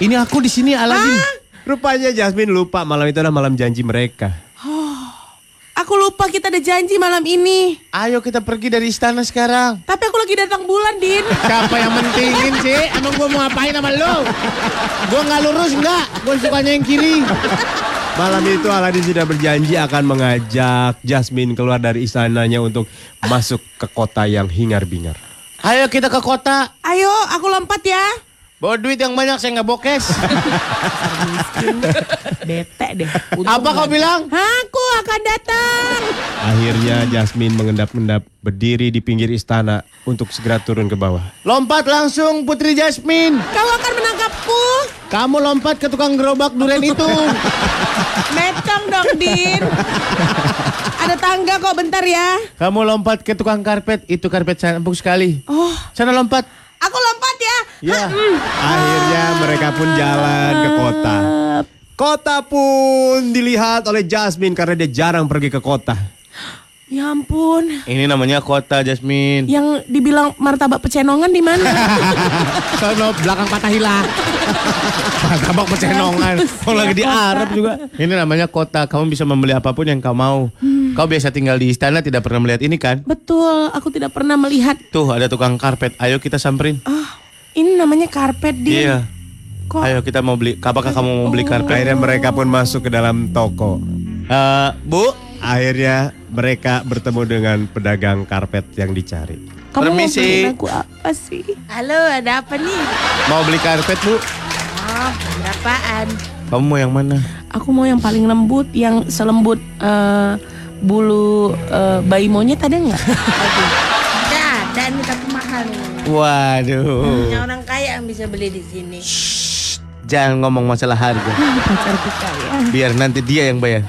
Ini aku di sini Aladin. Rupanya Jasmine lupa malam itu adalah malam janji mereka. Aku lupa kita ada janji malam ini. Ayo kita pergi dari istana sekarang. Tapi aku lagi datang bulan, Din. Siapa yang mentingin sih? Emang gua mau ngapain sama lu? Gua nggak lurus nggak? Gua sukanya yang kiri. Malam itu Aladdin sudah berjanji akan mengajak Jasmine keluar dari istananya untuk masuk ke kota yang hingar-bingar. Ayo kita ke kota. Ayo, aku lompat ya. Bawa duit yang banyak saya nggak bokes. Bete deh. Apa kau bilang? Aku akan datang. Akhirnya Jasmine mengendap-endap berdiri di pinggir istana untuk segera turun ke bawah. Lompat langsung Putri Jasmine. Kau akan menangkapku. Kamu lompat ke tukang gerobak duren itu. Metong dong, Din. Ada tangga kok bentar ya. Kamu lompat ke tukang karpet. Itu karpet saya empuk sekali. Oh, Sana lompat. aku lompat ya. Ya. Akhirnya mereka pun jalan ke kota. Kota pun dilihat oleh Jasmine karena dia jarang pergi ke kota. Ya ampun. Ini namanya kota Jasmine. Yang dibilang martabak pecenongan di mana? Sono belakang patah hilang. Martabak pecenongan. Kalau lagi di Arab juga. Ini namanya kota. Kamu bisa membeli apa pun yang kau mau. Kau biasa tinggal di istana tidak pernah melihat ini kan? Betul, aku tidak pernah melihat. Tuh ada tukang karpet. Ayo kita samperin. Ah, ini namanya karpet, Din. Iya. Kok Ayo kita mau beli. Apakah kamu mau beli karpet? Akhirnya mereka pun masuk ke dalam toko. Eh, Bu, Akhirnya mereka bertemu dengan pedagang karpet yang dicari. kamu mau permisi. beliin aku apa sih? Halo, ada apa nih? mau beli karpet Bu? Oh, berapaan? Kamu mau yang mana? Aku mau yang paling lembut, yang selembut eh, bulu eh, bayi monyet ada nggak? Ada, ada nih tapi mahal nih. Waduh. Hanya orang kaya yang bisa beli di sini. Jangan ngomong masalah harga. Pacarku kaya. Biar nanti dia yang bayar.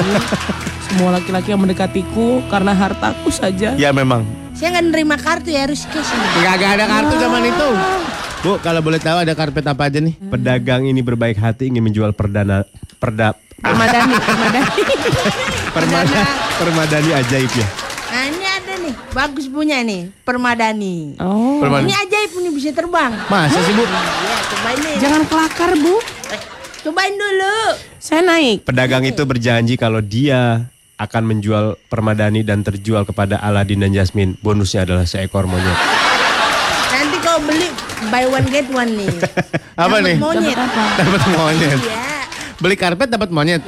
Semua laki-laki yang mendekatiku karena hartaku saja. Ya memang. Saya nggak nerima kartu ya harus cash. Gak ada kartu zaman itu. Bu, kalau boleh tahu ada karpet apa aja nih? Pedagang ini berbaik hati ingin menjual perdana perda Permadani, permadani. permada, permadani ajaib ya. Nah ini ada nih, bagus punya nih, permadani. Oh, Perman- Ini ajaib nih bisa terbang. Masa sih bu? Iya, cobain nih. jangan kelakar bu. Eh, cobain dulu. Saya naik. Pedagang itu berjanji kalau dia akan menjual permadani dan terjual kepada Aladin dan Jasmine. Bonusnya adalah seekor monyet. Nanti kau beli buy one get one nih. Apa Dapat nih? Monyet. Apa? Dapat monyet. Iya. Beli karpet dapat monyet.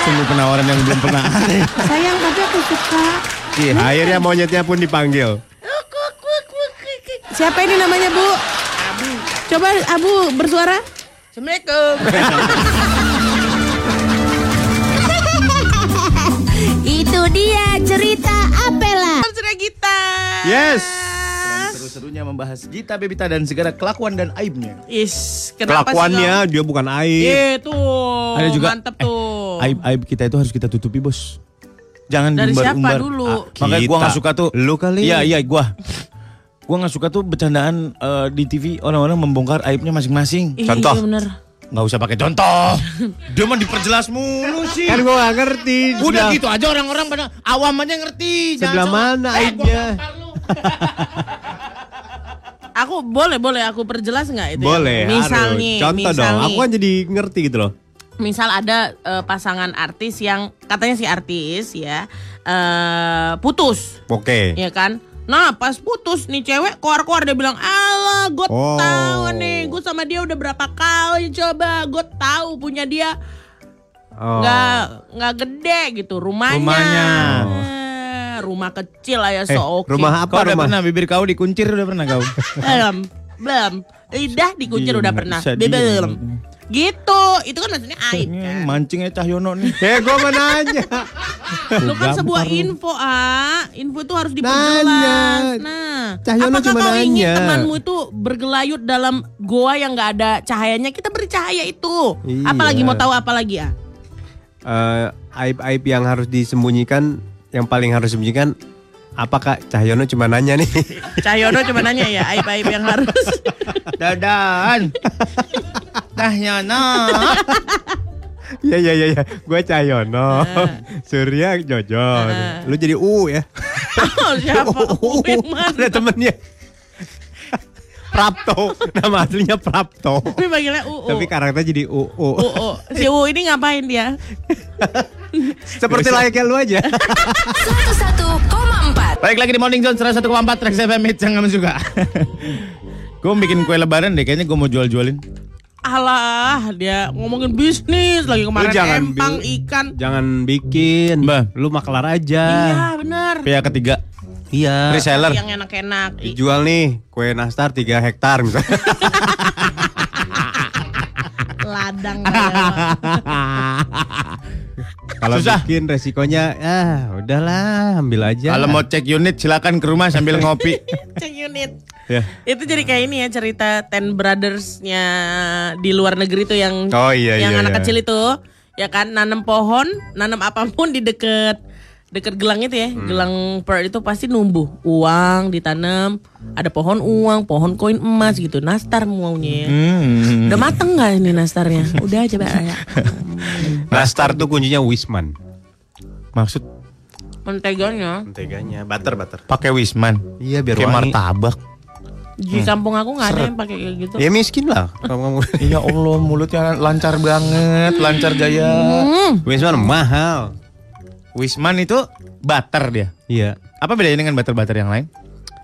Sungguh penawaran yang belum pernah ada. Sayang tapi aku suka. Ih, akhirnya monyetnya pun dipanggil. Siapa ini namanya Bu? Abu. Coba Abu bersuara. Assalamualaikum. Itu dia cerita Apela. Sudah kita. Yes. Seru-serunya membahas Gita Bebita dan segala kelakuan dan aibnya. Is, kenapa Kelakuannya dia bukan sih? aib. Itu. Ada juga, Mantep tuh. Aib-aib kita itu harus kita tutupi, Bos. Jangan Dari siapa diumbar-umbar. dulu? Ah, Makanya gua Kita. nggak suka tuh. Lu kali. Iya, iya, gua. Gua nggak suka tuh bercandaan eh, di TV orang-orang membongkar aibnya masing-masing. Contoh. Iya bener. Nggak usah pakai contoh. Dia mah diperjelas mulu sih. Kan gua gak ngerti. Udah gitu aja orang-orang pada awam aja ngerti. Jangan Sebelah mana Eh, aibnya? Aku boleh boleh aku perjelas nggak itu? ya? Boleh, Misal harus. nih, Contoh dong. Aku kan jadi ngerti gitu loh. Misal ada eh, pasangan artis yang katanya si artis ya eh putus, Oke. ya kan? Nah pas putus nih cewek keluar-keluar dia bilang Allah gue Oh. tahu nih gue sama dia udah berapa kali coba gue tahu punya dia Oh. nggak nggak gede gitu rumahnya Rumahnya. Eh, rumah kecil aja Eh, so oke rumah apa Kau udah rumah? pernah bibir kau dikuncir udah pernah kau? belum belum lidah dikuncir Diem, udah pernah belum gitu itu kan maksudnya aib Ini kan mancingnya Cahyono nih. Eh, gua mau nanya. Lu kan sebuah info ah, info itu harus diperjelas. Nah, Cahyono apakah cuma kau ingin temanmu itu bergelayut dalam goa yang nggak ada cahayanya? Kita beri cahaya itu. Iya. Apalagi mau tahu apa lagi ah? Eh, aib-aib yang harus disembunyikan, yang paling harus disembunyikan, apakah Cahyono cuma nanya nih? Cahyono cuma nanya ya aib-aib yang harus. Dadan. Cahyono. Iya iya iya, ya. gue Cahyono, Surya Jojon, lu jadi U ya? oh, siapa? Uwin mana? Ada temennya. Prapto, nama aslinya Prapto. Tapi panggilnya UU. Tapi karakternya jadi U. U. UU. Si UU ini ngapain dia? Seperti layaknya lu aja. 101,4 Balik lagi di Morning Zone 101,4 Trax FM Hits yang kamu suka. gue bikin kue lebaran deh, kayaknya gue mau jual-jualin. Alah, dia ngomongin bisnis lagi kemarin jangan empang bil- ikan. Jangan bikin, Mbak. lu maklar aja. Iya, benar. Pihak ketiga, Iya. reseller. Yang enak-enak. Dijual nih kue nastar 3 hektar misalnya. ladang Kalau bikin resikonya, ah udahlah ambil aja. Kalau mau cek unit silakan ke rumah sambil ngopi. cek unit Ya. itu jadi kayak ini ya cerita Ten Brothers-nya di luar negeri tuh yang Oh, iya, yang iya, anak iya. kecil itu ya kan nanam pohon nanam apa pun di deket deket gelang itu ya Hmm. gelang pearl itu pasti numbuh uang ditanam ada pohon uang pohon koin emas gitu nastar maunya ya. Hmm. udah mateng nggak ini nastarnya udah aja Mbak ya Nastar tuh kuncinya Wisman. Maksud menteganya Menteganya, butter butter. pakai Wisman. Iya biar Kayak wangi. martabak. Di kampung aku nggak ada yang pakai kayak gitu Ya miskin lah. Kamu Ya Allah mulutnya lancar banget, lancar jaya. Hmm. Wisman mahal. Wisman itu butter dia. Iya. Apa bedanya dengan butter-butter yang lain?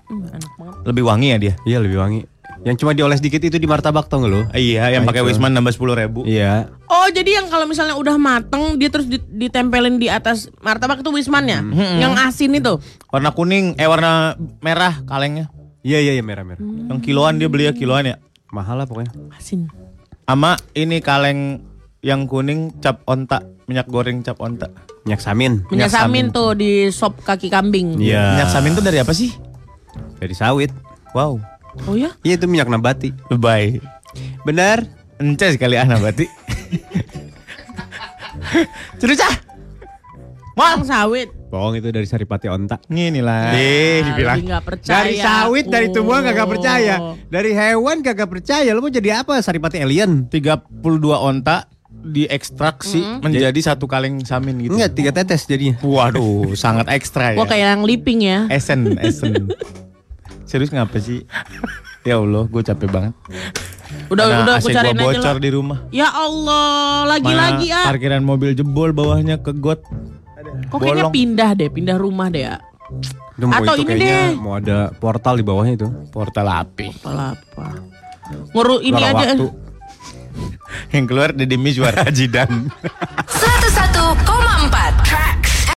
Hmm, enak banget Lebih wangi ya dia. Iya lebih wangi. Yang cuma dioles dikit itu di martabak tau gak lu? Iya, yang Nah, pakai. Wisman nambah sepuluh ribu. Iya. Oh jadi yang kalau misalnya udah mateng dia terus di- ditempelin di atas martabak itu wismannya, Hmm. yang asin itu. Warna kuning, eh warna merah kalengnya. Iya iya iya merah merah. Yang kiloan dia beli ya kiloan ya. Mahal lah pokoknya. Asin. Ama ini kaleng yang kuning cap onta, minyak goreng cap onta. Minyak samin. Minyak Minyak samin samin. tuh di sop kaki kambing. Iya. Minyak samin itu dari apa sih? Dari sawit. Wow, Oh ya? Iya itu minyak nabati. lebay. Benar. Ence sekali anak berarti. Terus Bang sawit. Bohong itu dari saripati onta. Ini lah. Eh, Lebih nggak percaya. Dari sawit, dari tumbuhan kagak percaya. Dari hewan kagak percaya. Lu mau jadi apa? Saripati alien? 32 onta diekstraksi menjadi satu kaleng samin gitu. Enggak, tiga tetes jadinya. Waduh, sangat ekstra ya. Wah kayak yang liping ya. Esen, esen. Serius ngapa sih? Ya Allah, gue capek banget. Udah Karena udah AC aku aja bocor di rumah. Ya Allah, lagi-lagi ah. Parkiran mobil jebol bawahnya ke got. Kok kayaknya bolong. pindah deh, pindah rumah deh ya. Itu mau Atau itu ini kayaknya deh. mau ada portal di bawahnya itu. Portal api. Apa apa. Nguru ini Lorong aja. waktu. Yang keluar Deddy Mizwar. Jidan.